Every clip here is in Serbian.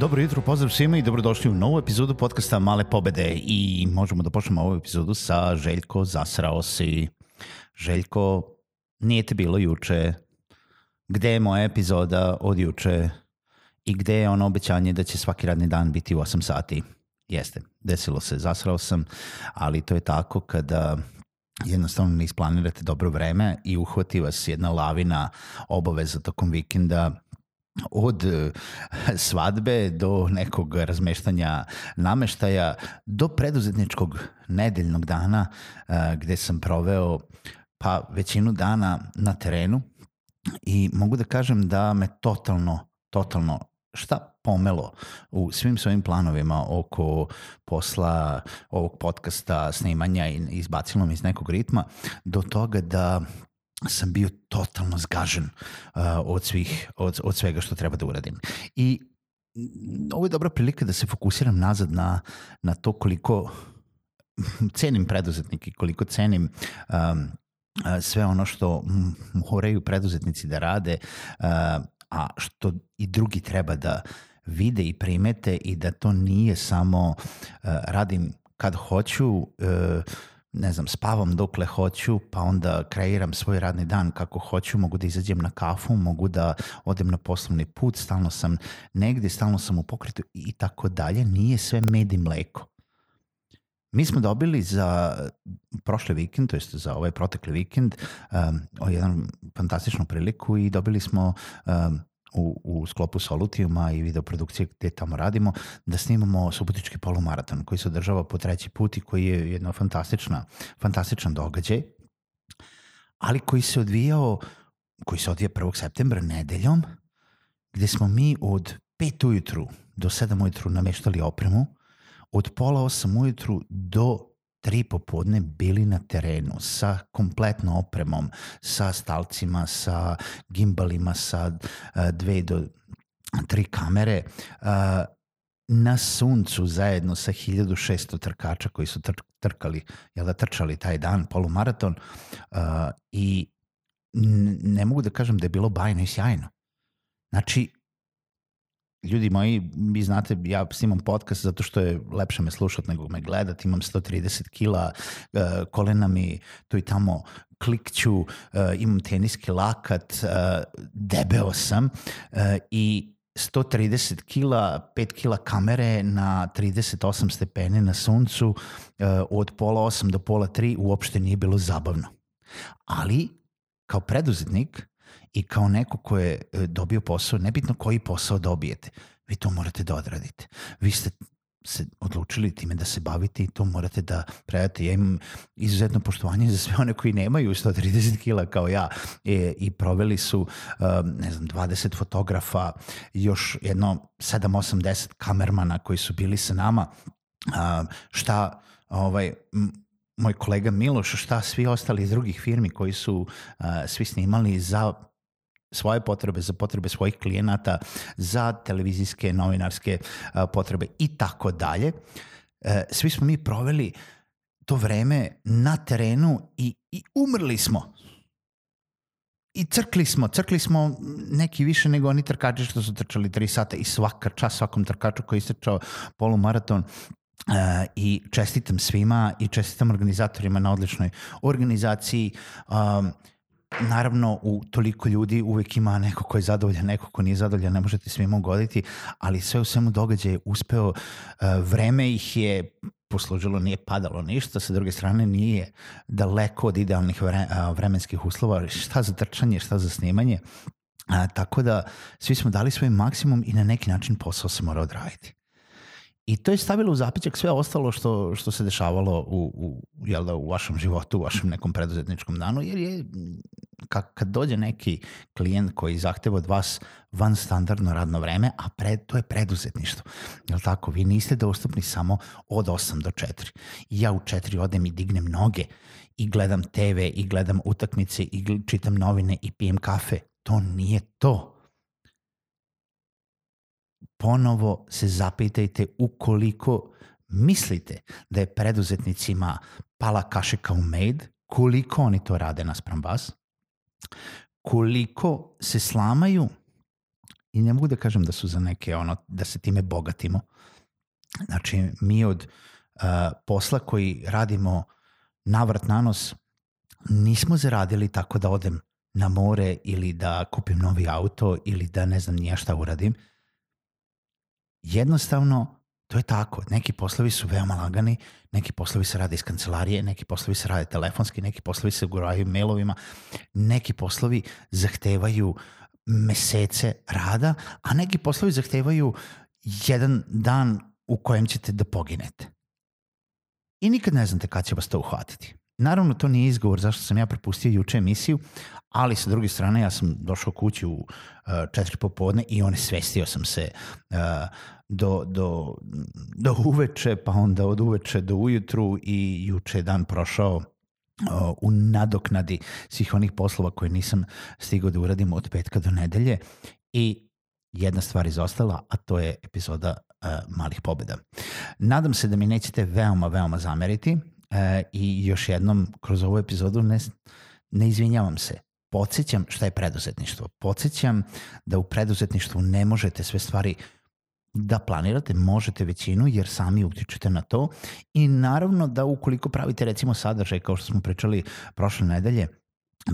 Dobro jutro, pozdrav svima i dobrodošli u novu epizodu podcasta Male pobede i možemo da počnemo ovu epizodu sa Željko zasrao si. Željko, nije te bilo juče. Gde je moja epizoda od juče i gde je ono obećanje da će svaki radni dan biti u 8 sati? Jeste, desilo se, zasrao sam, ali to je tako kada jednostavno ne isplanirate dobro vreme i uhvati vas jedna lavina obaveza tokom vikenda od e, svadbe do nekog razmeštanja nameštaja do preduzetničkog nedeljnog dana e, gde sam proveo pa većinu dana na terenu. I mogu da kažem da me totalno, totalno šta pomelo u svim svojim planovima oko posla ovog podcasta, snimanja i izbacilo me iz nekog ritma do toga da sam bio totalno zgažen uh, od, svih, od, od svega što treba da uradim. I ovo je dobra prilika da se fokusiram nazad na, na to koliko cenim preduzetnike, koliko cenim um, sve ono što moraju preduzetnici da rade, uh, a što i drugi treba da vide i primete i da to nije samo uh, radim kad hoću, uh, ne znam, spavam dokle hoću, pa onda kreiram svoj radni dan kako hoću, mogu da izađem na kafu, mogu da odem na poslovni put, stalno sam negde, stalno sam u pokretu i tako dalje. Nije sve med i mleko. Mi smo dobili za prošle vikend, to jest za ovaj protekli vikend, um, jedan fantastičnu priliku i dobili smo um, u, u sklopu Solutijuma i videoprodukcije gde tamo radimo, da snimamo subotički polumaraton koji se održava po treći put i koji je jedna fantastična, fantastičan događaj, ali koji se odvijao, koji se odvija 1. septembra nedeljom, gde smo mi od 5 ujutru do 7 ujutru nameštali opremu, od pola 8 ujutru do tri popodne bili na terenu sa kompletnom opremom, sa stalcima, sa gimbalima, sa uh, dve do tri kamere, uh, na suncu zajedno sa 1600 trkača koji su tr trkali, jel da trčali taj dan, polumaraton uh, i ne mogu da kažem da je bilo bajno i sjajno. Znači, ljudi moji, vi znate, ja snimam podcast zato što je lepše me slušati nego me gledati, imam 130 kila, uh, kolena mi tu i tamo klikću, uh, imam teniski lakat, uh, debeo sam i 130 kila, 5 kila kamere na 38 stepene na suncu od pola 8 do pola 3 uopšte nije bilo zabavno. Ali, kao preduzetnik, i kao neko ko je e, dobio posao, nebitno koji posao dobijete, vi to morate da odradite. Vi ste se odlučili time da se bavite i to morate da predate. Ja imam izuzetno poštovanje za sve one koji nemaju 130 kila kao ja e, i proveli su, um, ne znam, 20 fotografa, još jedno 7, 8, 10 kamermana koji su bili sa nama. Uh, šta ovaj, moj kolega Miloš, šta svi ostali iz drugih firmi koji su uh, svi snimali za svoje potrebe, za potrebe svojih klijenata, za televizijske, novinarske potrebe i tako dalje. E, svi smo mi proveli to vreme na terenu i, i umrli smo. I crkli smo, crkli smo neki više nego oni trkači što su trčali 3 sata i svaka čas svakom trkaču koji je istrčao polumaraton Uh, i čestitam svima i čestitam organizatorima na odličnoj organizaciji. Um, Naravno, u toliko ljudi uvek ima neko ko je zadovoljan, neko ko nije zadovoljan, ne možete svima ugoditi, ali sve u svemu događaje uspeo, uh, vreme ih je poslužilo, nije padalo ništa, sa druge strane nije daleko od idealnih vre, vremenskih uslova, šta za trčanje, šta za snimanje, tako da svi smo dali svoj maksimum i na neki način posao se mora odraditi. I to je stavilo u zapićak sve ostalo što, što se dešavalo u, u, jel da, u vašem životu, u vašem nekom preduzetničkom danu, jer je kad, kad dođe neki klijent koji zahteva od vas van standardno radno vreme, a pred, to je preduzetništvo. Jel tako? Vi niste dostupni samo od 8 do 4. I ja u 4 odem i dignem noge i gledam TV i gledam utakmice i čitam novine i pijem kafe. To nije to ponovo se zapitajte ukoliko mislite da je preduzetnicima pala kašika u med, koliko oni to rade naspram vas, koliko se slamaju i ne mogu da kažem da su za neke ono, da se time bogatimo. Znači, mi od uh, posla koji radimo navrat na nos nismo zaradili tako da odem na more ili da kupim novi auto ili da ne znam nija šta uradim – jednostavno to je tako. Neki poslovi su veoma lagani, neki poslovi se rade iz kancelarije, neki poslovi se rade telefonski, neki poslovi se uguraju mailovima, neki poslovi zahtevaju mesece rada, a neki poslovi zahtevaju jedan dan u kojem ćete da poginete. I nikad ne znate kada će vas to uhvatiti. Naravno, to nije izgovor zašto sam ja propustio juče emisiju, ali sa druge strane ja sam došao kući u uh, četiri popodne i on svestio sam se uh, do, do, do uveče, pa onda od uveče do ujutru i juče je dan prošao u nadoknadi svih onih poslova koje nisam stigao da uradim od petka do nedelje i jedna stvar izostala, a to je epizoda uh, malih pobeda. Nadam se da mi nećete veoma, veoma zameriti uh, i još jednom kroz ovu epizodu ne, ne izvinjavam se podsjećam šta je preduzetništvo. Podsjećam da u preduzetništvu ne možete sve stvari da planirate, možete većinu jer sami utičete na to. I naravno da ukoliko pravite recimo sadržaj kao što smo pričali prošle nedelje,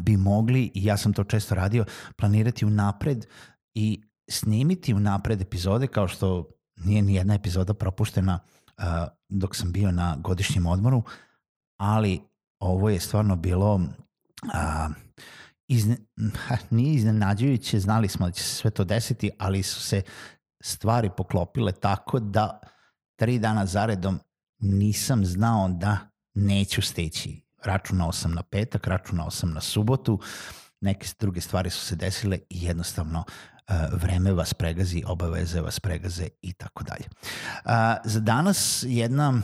bi mogli, i ja sam to često radio, planirati u napred i snimiti u napred epizode kao što nije ni jedna epizoda propuštena uh, dok sam bio na godišnjem odmoru, ali ovo je stvarno bilo uh, izne, nije iznenađujuće, znali smo da će se sve to desiti, ali su se stvari poklopile tako da tri dana zaredom nisam znao da neću steći. Računao sam na petak, računao sam na subotu, neke druge stvari su se desile i jednostavno uh, vreme vas pregazi, obaveze vas pregaze i tako dalje. Za danas jedna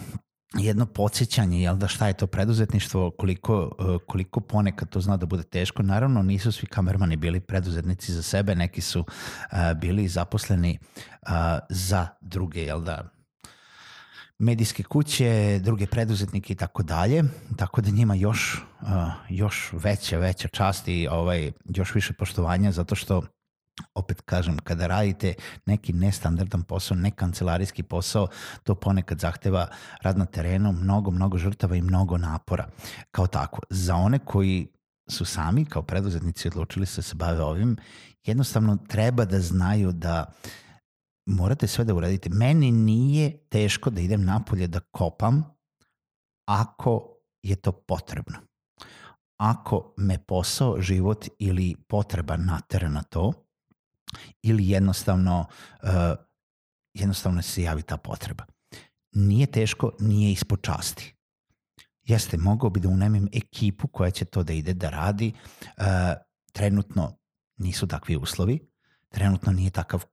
jedno podsjećanje, jel da šta je to preduzetništvo, koliko, e, koliko ponekad to zna da bude teško. Naravno, nisu svi kamermani bili preduzetnici za sebe, neki su uh, bili zaposleni uh, za druge, jel da, medijske kuće, druge preduzetnike i tako dalje, tako da njima još, još veća, veća čast i ovaj, još više poštovanja zato što opet kažem, kada radite neki nestandardan posao, ne kancelarijski posao, to ponekad zahteva rad na terenu, mnogo, mnogo žrtava i mnogo napora. Kao tako, za one koji su sami kao preduzetnici odlučili se da se bave ovim, jednostavno treba da znaju da morate sve da uradite. Meni nije teško da idem napolje da kopam ako je to potrebno. Ako me posao, život ili potreba natera na to, ili jednostavno, uh, jednostavno se javi ta potreba. Nije teško, nije ispod časti. Jeste, mogao bi da unemim ekipu koja će to da ide da radi. Uh, trenutno nisu takvi uslovi, trenutno nije takav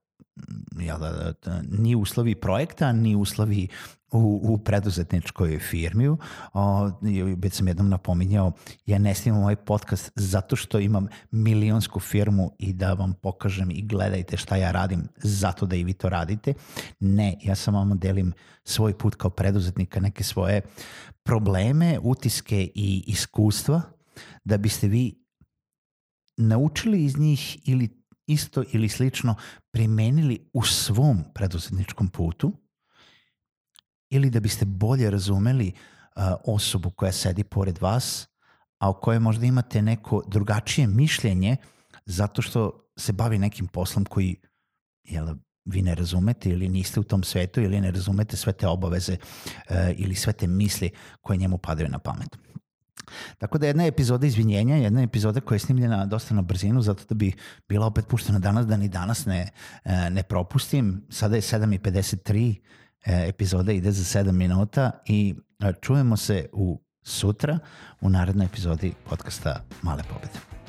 jel da, da, da, ni uslovi projekta, ni uslovi u, u preduzetničkoj firmi. O, već sam jednom napominjao, ja ne snimam ovaj podcast zato što imam milionsku firmu i da vam pokažem i gledajte šta ja radim zato da i vi to radite. Ne, ja sam vam delim svoj put kao preduzetnika, neke svoje probleme, utiske i iskustva da biste vi naučili iz njih ili isto ili slično primenili u svom preduzetničkom putu ili da biste bolje razumeli osobu koja sedi pored vas, a o kojoj možda imate neko drugačije mišljenje zato što se bavi nekim poslom koji jel, vi ne razumete ili niste u tom svetu ili ne razumete sve te obaveze uh, ili sve te misli koje njemu padaju na pamet. Tako da jedna epizoda izvinjenja, jedna epizoda koja je snimljena dosta na brzinu, zato da bi bila opet puštena danas, da ni danas ne, e, ne propustim. Sada je 7.53, e, epizoda ide za 7 minuta i čujemo se u sutra u narednoj epizodi podcasta Male pobede.